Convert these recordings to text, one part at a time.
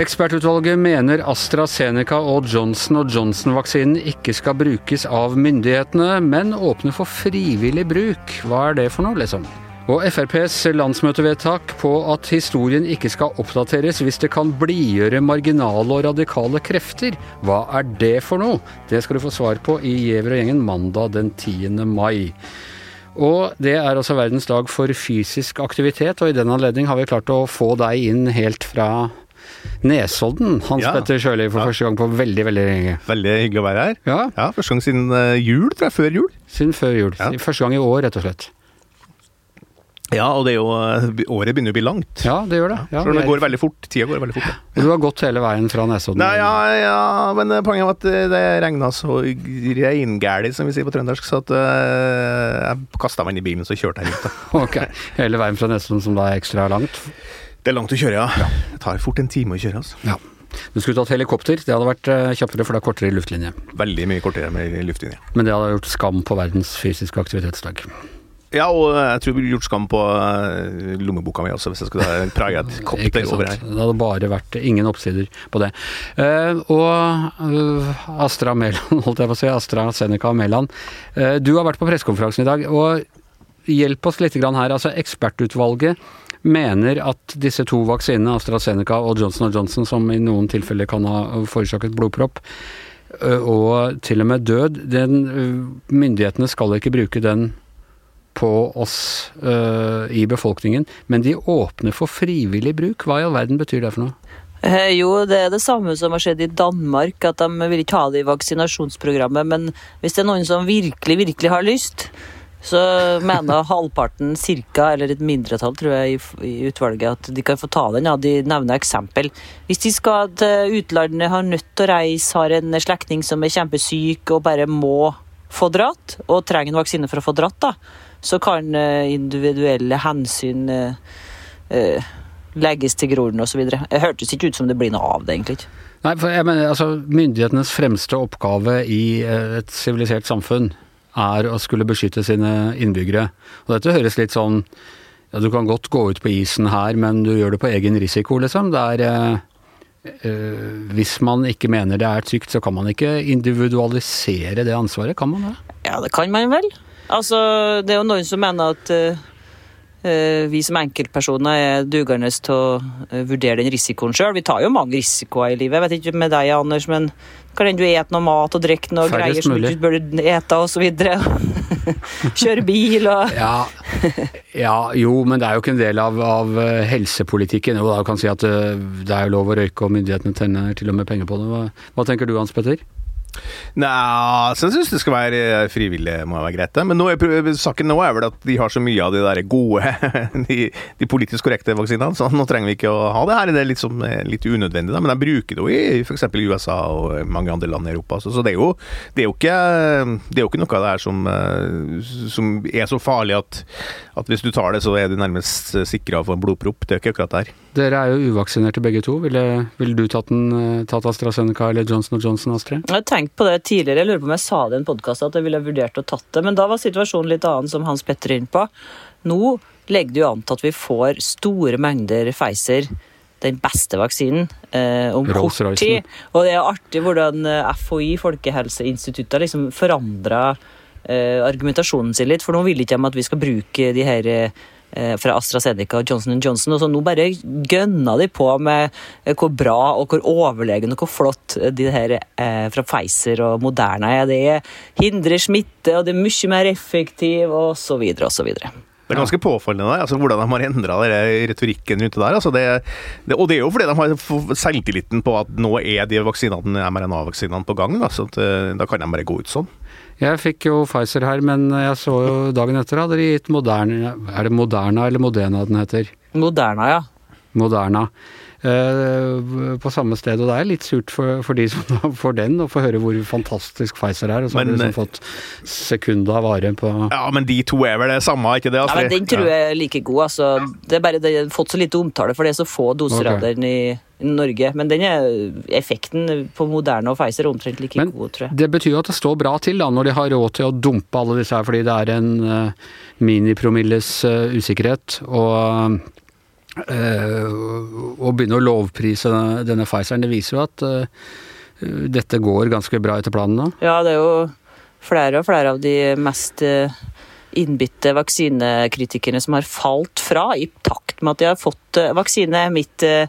Ekspertutvalget mener AstraZeneca og Johnson Johnson-vaksinen ikke skal brukes av myndighetene, men åpne for frivillig bruk. Hva er det for noe, liksom? Og FrPs landsmøtevedtak på at historien ikke skal oppdateres hvis det kan blidgjøre marginale og radikale krefter, hva er det for noe? Det skal du få svar på i Giæver og gjengen mandag den 10. mai. Og det er altså verdens dag for fysisk aktivitet, og i den anledning har vi klart å få deg inn helt fra Nesodden, Hans Ja. Petter Sjøli, for Ja. første gang på veldig, veldig lenge. Veldig hyggelig å være her. Ja, Ja, Første gang siden eh, jul, tror jeg. Før jul. siden før jul. Første gang i år, rett og slett. Ja, og det er jo eh, Året begynner å bli langt. Ja, det gjør det. Ja, det går veldig fort. Tida går veldig fort. Ja. Du har gått hele veien fra Nesodden? Nei, ja, ja, men eh, poenget var at eh, det regna så reingæli, som vi sier på trøndersk, så at uh, jeg kasta meg inn i bilen, så kjørte jeg rundt. Ok, Hele veien fra Nesodden som da er ekstra langt? Det er langt å kjøre, ja. Det tar fort en time å kjøre. altså. Ja. Du skulle tatt helikopter, det hadde vært kjappere, for det er kortere luftlinje. Veldig mye kortere med luftlinje. Men det hadde gjort skam på verdens fysiske aktivitetsdag. Ja, og jeg tror det ville gjort skam på eh, lommeboka mi også, hvis jeg skulle ha praia et cocktail over her. Det hadde bare vært ingen oppsider på det. Uh, og uh, Astra Mæland, holdt jeg på å si, Astra Seneca Mæland. Uh, du har vært på pressekonferansen i dag, og hjelp oss litt grann her. Altså, ekspertutvalget mener at disse to vaksinene, AstraZeneca og Johnson Johnson, som i noen tilfeller kan ha forårsaket blodpropp, eh, og til og med død, den, eh, myndighetene skal ikke bruke den på oss uh, i befolkningen, men de åpner for frivillig bruk. Hva i all verden betyr det for noe? Eh, jo, det er det samme som har skjedd i Danmark, at de vil ikke ha det i vaksinasjonsprogrammet. Men hvis det er noen som virkelig, virkelig har lyst, så mener halvparten cirka, eller et mindretall tror jeg i, i utvalget, at de kan få ta den. Ja, de nevner eksempel. Hvis de skal til utlandet, har nødt til å reise, har en slektning som er kjempesyk og bare må få dratt, og trenger en vaksine for å få dratt, da, så kan eh, individuelle hensyn eh, eh, legges til grunn osv. Det hørtes ikke ut som det blir noe av det, egentlig. Nei, for jeg mener, altså, Myndighetenes fremste oppgave i eh, et sivilisert samfunn er å skulle beskytte sine innbyggere. Og dette høres litt sånn ja, Du kan godt gå ut på isen her, men du gjør det på egen risiko, liksom. Det er Hvis man ikke mener det er trygt, så kan man ikke individualisere det ansvaret, kan man det? Ja, det kan man vel. Altså, det er jo noen som mener at eh, eh, vi som enkeltpersoner er dugende til å eh, vurdere den risikoen sjøl. Vi tar jo mange risikoer i livet. Jeg vet ikke med deg, Anders, men kan hende du et noe mat og drikker noe greier som du mulig. ikke burde ete, videre. Kjøre bil og Ja, ja, jo, men det er jo ikke en del av, av eh, helsepolitikken. Jo, da kan si at eh, det er jo lov å røyke, og myndighetene tjener til og med penger på det. Hva, hva tenker du, Hans Petter? Nei, så jeg syns det skal være eh, frivillig, må være greit. Men nå er, saken nå er vel at de har så mye av de der gode, de, de politisk korrekte vaksinene, så nå trenger vi ikke å ha det her. Det er litt, som, eh, litt unødvendig, da. men de bruker det jo i f.eks. USA og mange andre land i Europa. Så, så det, er jo, det, er jo ikke, det er jo ikke noe av det her som, eh, som er så farlig at, at hvis du tar det, så er du nærmest sikra for en blodpropp. Det er ikke akkurat det her. Dere er jo uvaksinerte begge to. Ville, ville du tatt, den, eh, tatt AstraZeneca eller Johnson Johnson, Astrid? Jeg tenkt på det tidligere, jeg lurer på om jeg sa det i en podkast at jeg ville vurdert å tatt det, men da var situasjonen litt annen, som Hans Petter er inne på. Nå legger det jo an til at vi får store mengder Pfizer, den beste vaksinen, eh, om kort tid. Og det er artig hvordan eh, FHI, Folkehelseinstituttet, liksom forandra eh, argumentasjonen sin litt, for nå vil ikke de at vi skal bruke de her eh, fra AstraZeneca og Johnson Johnson. Og så nå bare gønner de på med eh, hvor bra og hvor overlegne og hvor flott de her eh, fra Pfizer og Moderna er. Det hindrer smitte, og det er mye mer effektiv, og så videre og så videre. Det er ganske påfallende altså, hvordan de har endra retorikken det der. Altså, det, det, og det er jo fordi de har selvtilliten på at nå er de vaksinene, mRNA-vaksinene på gang. Da, så at, eh, da kan de bare gå ut sånn. Jeg fikk jo Pfizer her, men jeg så jo dagen etter hadde de gitt Moderna Er det Moderna eller Modena den heter? Moderna, ja. Moderna. Eh, på samme sted. Og det er litt surt for, for de som får den, å få høre hvor fantastisk Pfizer er. Og så har Men, de eh, liksom fått sekunda vare på Ja, men de to er vel det samme, ikke det? Ja, men Den tror jeg er like god. altså. Det er bare det har fått så lite omtale, for det er så få doser okay. av den i, Norge. Men den er, effekten på Moderne og Pfizer er omtrent like Men god, tror jeg. det betyr jo at det står bra til da, når de har råd til å dumpe alle disse her, fordi det er en uh, minipromilles uh, usikkerhet. Og eh, å begynne å lovprise denne Pfizeren, det viser jo at eh, dette går ganske bra etter planen nå. Ja, det er jo flere og flere av de mest eh, innbitte vaksinekritikerne som har falt fra i takt med at de har fått eh, vaksine. Mitt eh,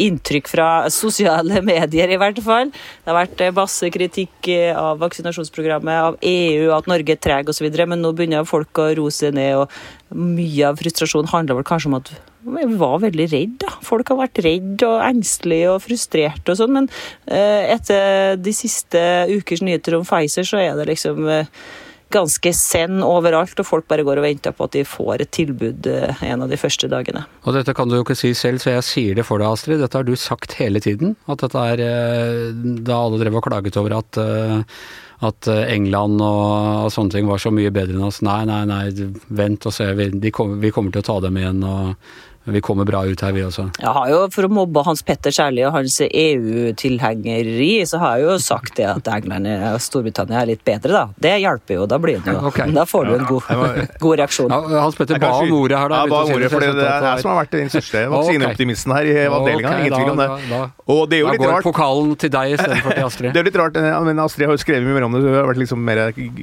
inntrykk fra sosiale medier, i hvert fall. Det har vært eh, masse kritikk av vaksinasjonsprogrammet, av EU, at Norge er treg osv., men nå begynner folk å roe seg ned. og Mye av frustrasjonen handler vel kanskje om at vi var veldig redd. Folk har vært redd og engstelige og frustrerte og sånn, men etter de siste ukers nyheter om Pfizer, så er det liksom ganske send overalt, og folk bare går og venter på at de får et tilbud eh, en av de første dagene. Og dette kan du jo ikke si selv, så jeg sier det for deg, Astrid. Dette har du sagt hele tiden. At dette er eh, Da alle drev og klaget over at eh, at England og sånne ting var så mye bedre enn oss. Nei, nei, nei, vent og se. Vi, de vi kommer til å ta dem igjen, og vi kommer bra ut her, vi også. Jeg har jo, For å mobbe Hans Petter særlig og hans EU-tilhengeri, så har jeg jo sagt det at England og Storbritannia er litt bedre, da. Det hjelper jo. Da blir det jo okay. Da får du en god, god reaksjon. Ja, Hans Petter ba om ordet her, da. Ja, ba om ordet, for det, det er jeg som har vært den største vaksineoptimisten her i avdelinga. Ingen tvil om det. Da, da, Og det er jo litt rart. da går pokalen til deg istedenfor til Astrid. Det er litt rart, eh, men Astrid har jo skrevet mye mer om det. så Hun har vært liksom mer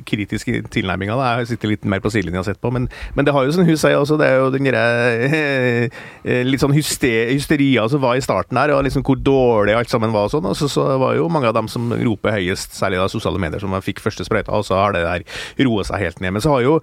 kritisk i tilnærminga. Jeg har sittet litt mer på sidelinja og sett på. Men, men det har jo, som hun sier også, det er jo den derre eh, litt sånn hyste, hysteria som var i starten her, og liksom hvor dårlig alt sammen var og sånn. Og så, så var jo mange av dem som roper høyest, særlig da sosiale medier, som fikk første sprøyta, og så har det der roet seg helt ned. Men så har jo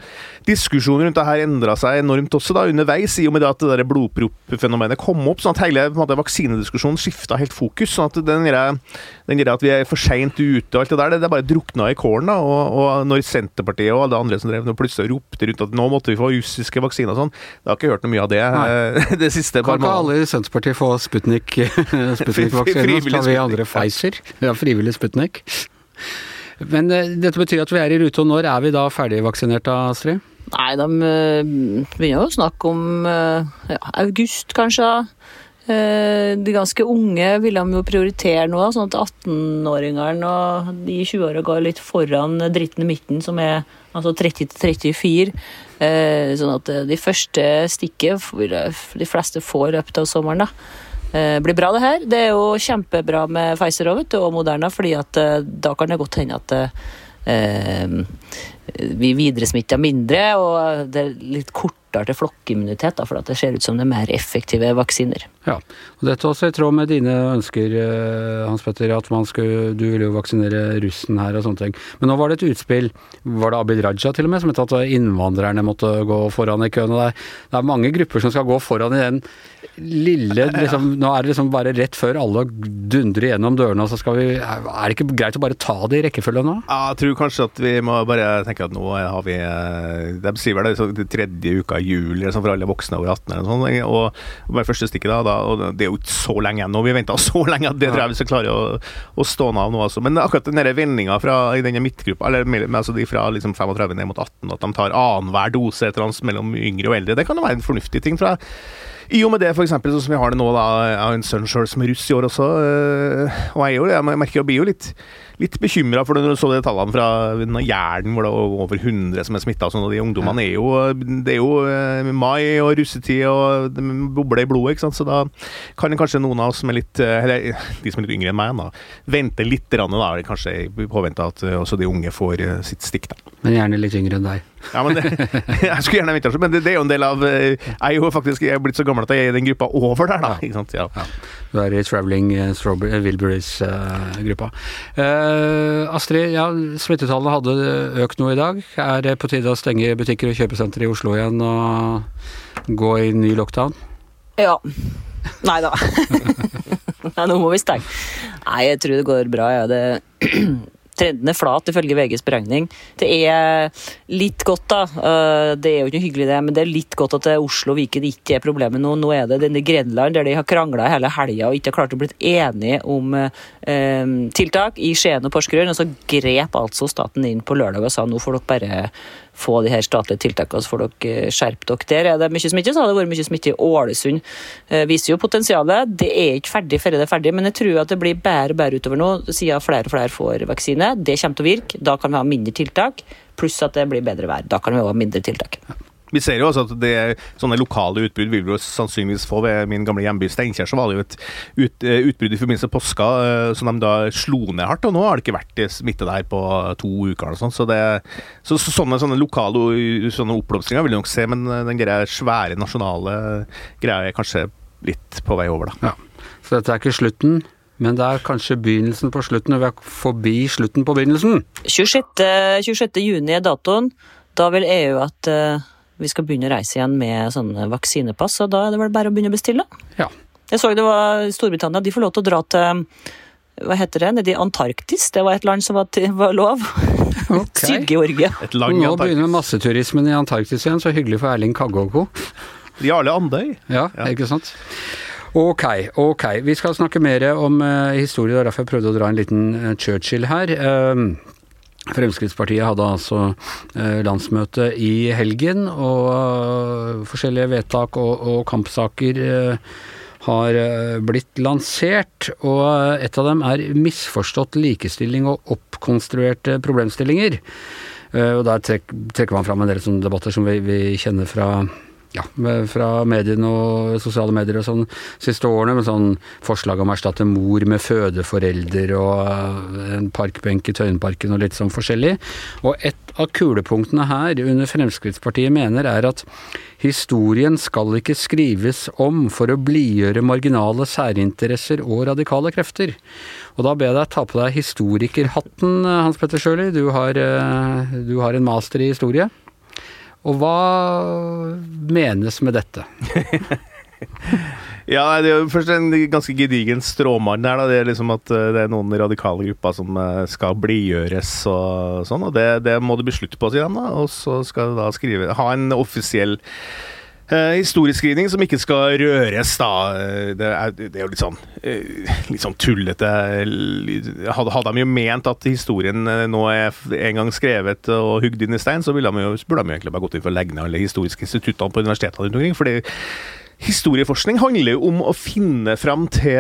diskusjonen rundt det her endra seg enormt også da, underveis, i og med det at det der blodproppfenomenet kom opp. sånn at hele måte, vaksinediskusjonen skifta helt fokus. sånn at den greia at vi er for seint ute og alt det der, det, det bare drukna i kålen. da, og, og når Senterpartiet og alle andre som drev plutselig ropte rundt at nå måtte vi få russiske vaksiner og sånn, da har jeg ikke hørt noe mye av det eh, det siste Kan ikke alle i Senterpartiet få Sputnik, Sputnik-vaksine? Så tar vi andre Pfizer. Ja, frivillig Sputnik. Men eh, dette betyr at vi er i rute, og når er vi da ferdigvaksinert da, Astrid? Nei, de eh, begynner jo å snakke om eh, ja, august, kanskje. Eh, De ganske unge vil de jo prioritere nå, sånn at 18-åringene og de 20-åra går litt foran dritten i midten, som er altså 30 til 34. Eh, Sånn at eh, de første stikket får de fleste får i løpet av sommeren. da. Eh, blir bra, det her. Det er jo kjempebra med Pfizer og, og Moderna, fordi at eh, da kan det godt hende at eh, vi videresmitter mindre, og det er litt kortere til flokkimmunitet, da, for det ser ut som det er mer effektive vaksiner. Ja, og dette også i tråd med dine ønsker, eh, Hans Petter, at man skulle, du ville jo vaksinere russen her og sånne ting. Men nå var det et utspill, var det Abid Raja til og med, som het at innvandrerne måtte gå foran i køen. og det er, mange grupper som skal gå foran i den lille liksom, Nå er det liksom bare rett før alle dundrer gjennom dørene, og så skal vi Er det ikke greit å bare ta det i rekkefølge nå? Ja, jeg tror kanskje at vi må bare tenke at nå har vi eh, De sier vel det det tredje uka i juli sånn for alle voksne over 18 eller noe sånt. Og bare første stikket da, da og Det er jo ikke så lenge ennå. nå. Vi venta så lenge at det tror jeg vi skal klare å, å stå av nå, altså. Men akkurat den vendinga i denne midtgruppa, eller altså de fra liksom 35 ned mot 18, at de tar annenhver dose Etter hans mellom yngre og eldre, det kan jo være en fornuftig ting, tror jeg. I og med det, eksempel, sånn som vi har det nå, da, har en sønn sjøl som er russ i år også, øh, og jeg, jo, jeg merker jeg blir jo litt, litt bekymra for når du så de tallene fra Jæren, hvor det er over 100 som er smitta. Sånn, og de ungdommene er jo Det er jo øh, mai og russetid, og det bobler i blodet, ikke sant. Så da kan kanskje noen av oss som er litt øh, Eller de som er litt yngre enn meg, da, vente litt, grann, da, kanskje i påvente at også de unge får sitt stikk. da. Men gjerne litt yngre enn deg. Ja, men det, jeg skulle gjerne vente, men det, det er jo en del av øh, Jeg er jo faktisk jeg er blitt så gammel at jeg er i den gruppa over der, da. Ikke sant? Ja. Ja. Du er i Traveling eh, Wilburys-gruppa. Uh, Astrid, ja, smittetallene hadde økt noe i dag. Er det på tide å stenge butikker og kjøpesentre i Oslo igjen og gå i ny lockdown? Ja. Nei da. Nei, nå må vi stenge. Nei, jeg tror det går bra. Ja. Det, Trenden flat, ifølge VGs beregning. Det er litt godt, da. eh, Det er jo ikke noe hyggelig, det, men det er litt godt at Oslo og Viken ikke er problemet nå. Nå er det denne Grenland, der de har krangla hele helga og ikke har klart å bli enige om eh, tiltak i Skien og Porsgrunn. Og så grep altså staten inn på lørdag og sa nå får dere bare få de her statlige tiltakene, så får dere eh, skjerpe dere. Der er det mye smitte, så har det vært mye smitte i Ålesund. Eh, Viser jo potensialet. Det er ikke ferdig før det er ferdig, men jeg tror at det blir bedre og bedre utover nå, siden flere og flere får vaksine. Det kommer til å virke. Da kan vi ha mindre tiltak, pluss at det blir bedre vær. Da kan vi ha mindre tiltak. Vi ser jo også at det sånne lokale utbrudd vil vi jo sannsynligvis få. Ved min gamle hjemby Steinkjer så var det jo et ut, eh, utbrudd i forbindelse med påska eh, som de da slo ned hardt. Og nå har det ikke vært eh, smitte der på to uker. eller sånt, så, det, så, så sånne, sånne lokale sånne oppblomstringer vil vi nok se, men den greia svære nasjonale greia er kanskje litt på vei over, da. Ja. Så dette er ikke slutten, men det er kanskje begynnelsen på slutten, og vi er forbi slutten på begynnelsen. 26. 26. juni er datoen. Da vil EU at eh, vi skal begynne å reise igjen med sånne vaksinepass, og da er det vel bare å begynne å bestille. Ja. Jeg så det var Storbritannia, de får lov til å dra til hva heter det, nede i Antarktis. Det var et land som var, til, var lov. Ok. Stygge-Georgia. Et land i Nå Antarktis. begynner masseturismen i Antarktis igjen, så hyggelig for Erling Kagge og co. Jarle Andøy. Ja, Ja. ikke sant? Ok, ok. Vi skal snakke mer om uh, historie, derfor jeg prøvde å dra en liten eh, Churchill her. Eh, Fremskrittspartiet hadde altså eh, landsmøte i helgen, og eh, forskjellige vedtak og, og kampsaker eh, har blitt lansert. Og et av dem er misforstått likestilling og oppkonstruerte problemstillinger. Og der trekker man fram en del sånne debatter som vi, vi kjenner fra ja, fra mediene og sosiale medier og sånn siste årene, med sånn forslag om å erstatte mor med fødeforelder og eh, en parkbenk i Tøyenparken og litt sånn forskjellig. Og et av kulepunktene her under Fremskrittspartiet mener er at historien skal ikke skrives om for å blidgjøre marginale særinteresser og radikale krefter. Og da ber jeg deg ta på deg historikerhatten, Hans Petter Sjøli. Du, eh, du har en master i historie. Og hva menes med dette? Ja, det er jo først en ganske gedigen stråmann her. Da. Det er liksom at eh, det er noen radikale grupper som eh, skal blidgjøres og sånn. Og det, det må det bli slutt på, sier han da. Og så skal du da skrive, ha en offisiell eh, historieskrivning som ikke skal røres, da. Eh, Det er, det er jo litt sånn eh, litt sånn tullete. Hadde, hadde de jo ment at historien eh, nå er en gang skrevet og hugd inn i stein, så de jo, burde de jo egentlig bare gått inn for å legge ned alle historiske instituttene på universitetene rundt omkring. fordi Historieforskning handler jo om å finne fram til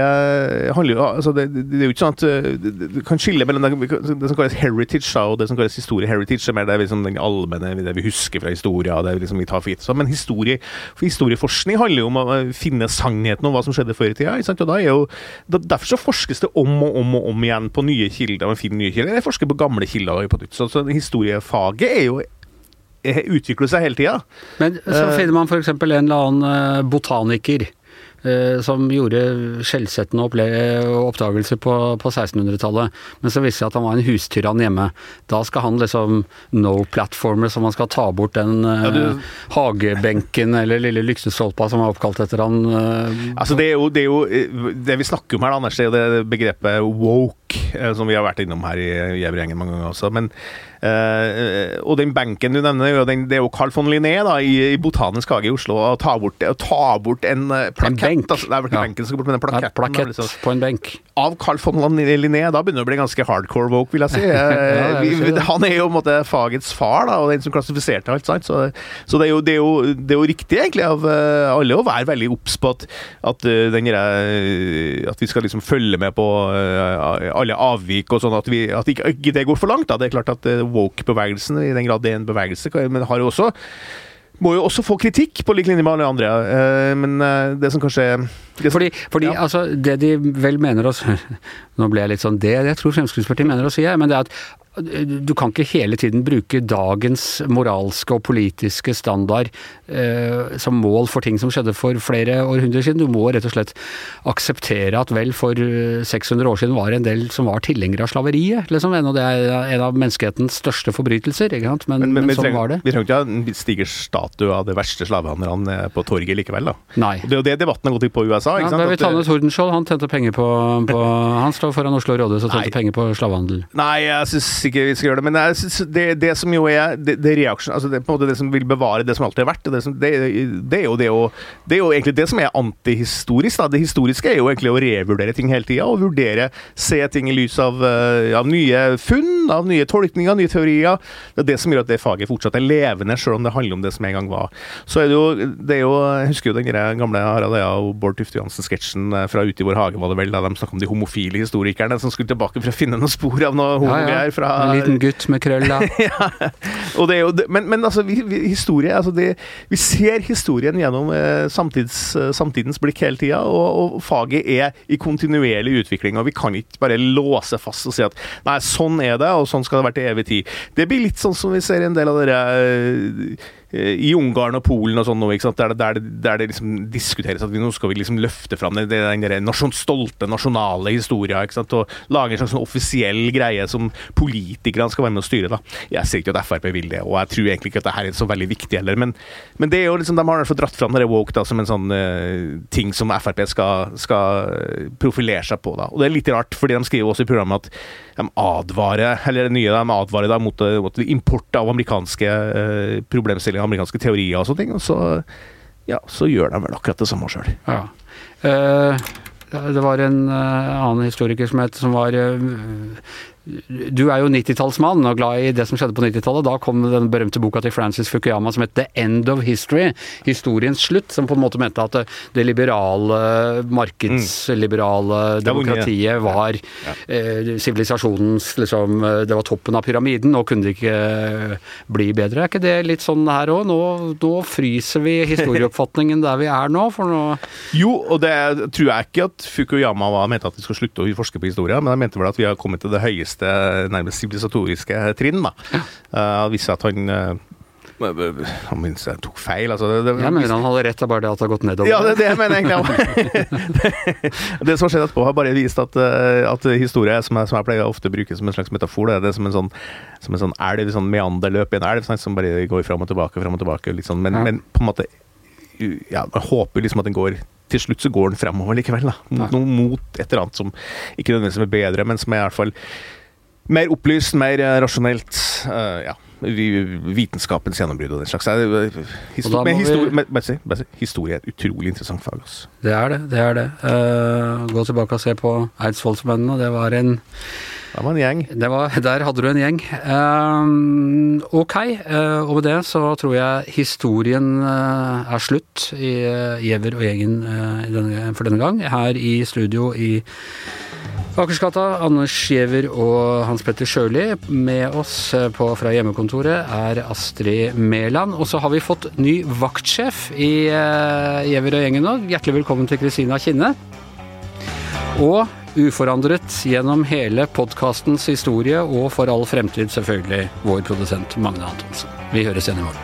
handler altså det, det, det er jo ikke sånn at det- Du kan skille mellom det, det som kalles heritage og det som kalles historie. Heritage er mer det, liksom, den allmenne, det vi husker fra historia, det liksom vi tar for gitt. Men historie, for historieforskning handler jo om å finne sannheten om hva som skjedde før i tida. Og da er jo, derfor så forskes det om og om og om igjen på nye kilder. Man finner nye kilder. Jeg forsker på gamle kilder. Så, så historiefaget er jo eh, utvikler seg hele tida. Men så Eh. finner man f.eks. en eller annen eh, botaniker som gjorde skjellsettende oppdagelser på, på 1600-tallet, men så viste det seg at han var en hustyrann hjemme. Da skal han liksom no platformer, så man skal ta bort den Ja, du- hagebenken eller lille lyktestolpa som er oppkalt etter han. Altså det, er jo, det er jo Det vi snakker om her, Anders, det er jo det begrepet woke, eh, som vi har vært innom her i Gjevrgjengen mange ganger også. Men, eh, og den benken du nevner, er den, det er jo Carl von Linné da, i, i Botanisk hage i Oslo. Å ta bort, å ta bort en eh, plakett benk. altså, Det er vel ikke Ja. benken som skal bort, men en plakett. plaketten. plakett liksom. på en benk. Av Carl von Linné, da begynner det å bli ganske hardcore woke, vil jeg si. ja, vi, han er jo på en måte fagets far, da, og den som klassifiserte alt. Sant? Så, så det, er jo, det, er jo, det er jo riktig egentlig av alle å være veldig obs på at, at, den at vi skal liksom følge med på eh, alle avvik og sånn, at, vi, at ikke, ikke det går for langt. Da. Det er klart at eh, woke-bevegelsen, i den grad det er en bevegelse, men har jo også må jo også få kritikk, på lik linje med alle andre. eh, Men eh, det som kanskje som, Fordi, fordi Ja. altså, det de vel mener å s- Nå ble jeg litt sånn det jeg tror Fremskrittspartiet mener å si, men det er at du kan ikke hele tiden bruke dagens moralske og politiske standard eh, som mål for ting som skjedde for flere århundrer siden. Du må rett og slett akseptere at vel for eh, 600 år siden var det en del som var tilhengere av slaveriet. Liksom. En av, det er en av menneskehetens største forbrytelser, ikke sant? Men, men, vi sånn trenger, var det. Vi trenger ikke ha en stiger statue av de verste slavehandlerne eh, på torget likevel, da. Nei. Og Det er jo det debatten har gått i på USA sa. Ja, ikke sant? David Tanne Tordenskjold, han tjente penger på, på Han står foran Oslo rådhus og Nei. penger på slavehandel. Nei, jeg syns ikke vi skal gjøre det. Men jeg synes det, det som jo er det, det reaksjon, altså det, på en måte det som vil bevare det som alltid har vært, det, som, det, er jo det, å, det er jo egentlig det som er antihistorisk. Da. Det historiske er jo egentlig å revurdere ting hele tida, og vurdere, se ting i lys av, eh, av nye funn, av nye tolkninger, nye teorier. Det er det som gjør at det faget fortsatt er levende, selv om det handler om det som en gang var. Så er det jo, det er jo Jeg husker jo den gamle Harald Eia og Bård Tufte Johansen-sketsjen eh, fra Ute i vår hage, var det vel, da de snakka om de homofile historikerne som skulle tilbake for å finne noen spor av noe homogreier fra En liten gutt med krøll, da. ja. Og det er jo, men, men altså, vi, vi, historie altså det, Vi ser historien gjennom eh, samtids, samtidens blikk hele tida, og, og faget er i kontinuerlig utvikling. og Vi kan ikke bare låse fast og si at nei, sånn er det, og sånn skal det være til evig tid. Det blir litt sånn som vi ser en del av dere eh, i Ungarn og Polen og sånn nå? Der, der, der det liksom diskuteres at vi, nå skal vi liksom løfte fram den der nasjon, stolte nasjonale historia og lage en slags sånn offisiell greie som politikerne skal være med å styre. da. Jeg ser ikke at Frp vil det, og jeg tror egentlig ikke at det her er så veldig viktig heller, men, men det er jo liksom, de har derfor dratt fram woke da, som en sånn uh, ting som Frp skal, skal profilere seg på. da. Og det er litt rart, fordi de skriver også i programmet at de advarer eller det nye de advarer da mot, mot import av amerikanske eh, problemstillinger, amerikanske teorier og sånne ting. Og så, ja, så gjør de vel akkurat det samme sjøl. Ja. Eh, det var en eh, annen historiker som het som var eh, Du er jo 90-tallsmann og glad i det som skjedde på 90-tallet. Da kom den berømte boka til Francis Fukuyama som het The End of History. Historiens slutt, som på en måte mente at det, det liberale, markedsliberale mye. demokratiet var eh, sivilisasjonens liksom eh, Det var toppen av pyramiden, nå kunne det ikke eh, bli bedre. Er ikke det litt sånn her òg? Nå, nå fryser vi historieoppfatningen der vi er nå, for nå Jo, og det tror jeg ikke at Fukuyama var, mente at vi skal slutte å forske på historie, men jeg mente vel at vi har kommet til det høyeste, nærmest sivilisatoriske trinn. da. Uh, Hvis at han uh, han minst jeg tok feil. altså. Det, det, Jeg mener han hadde rett, det er bare det at det har gått nedover. Ja, det det jeg mener egentlig. også. det som har skjedd etterpå, har bare vist at, eh, at historie, som jeg, som jeg pleier ofte å bruke som en slags metafor, det er det som en sånn, som en sånn elv, sånn meanderløp i en elv, som bare går fram og tilbake, fram og tilbake. Sånn. men, Ja. men på en måte ja, Man håper liksom at den går til slutt så går den fremover likevel. da. Noe mot et eller annet som ikke nødvendigvis er bedre, men som er i hvert fall mer opplyst, mer eh, rasjonelt. Uh, ja, Vitenskapens gjennombrudd og den slags. Eh, Og da histori men vi- men, si, historie er et utrolig interessant fag. Altså. Det er det. det er det. Uh, gå tilbake og se på Eidsvollsmennene. Det var en Det var en gjeng. det var, Der hadde du en gjeng. Uh, ok, uh, og med det så tror jeg historien er slutt i Giæver og gjengen i denne, for denne gang. Her i studio i Akersgata, Anders Giæver og Hans Petter Sjøli. Med oss eh, på, fra hjemmekontoret er Astrid Mæland. Og så har vi fått ny vaktsjef i uh, Giæver og gjengen nå. Hjertelig velkommen til Kristina Kinne. Og uforandret gjennom hele podkastens historie og for all fremtid selvfølgelig vår produsent Magne Antonsen. Vi høres igjen i morgen.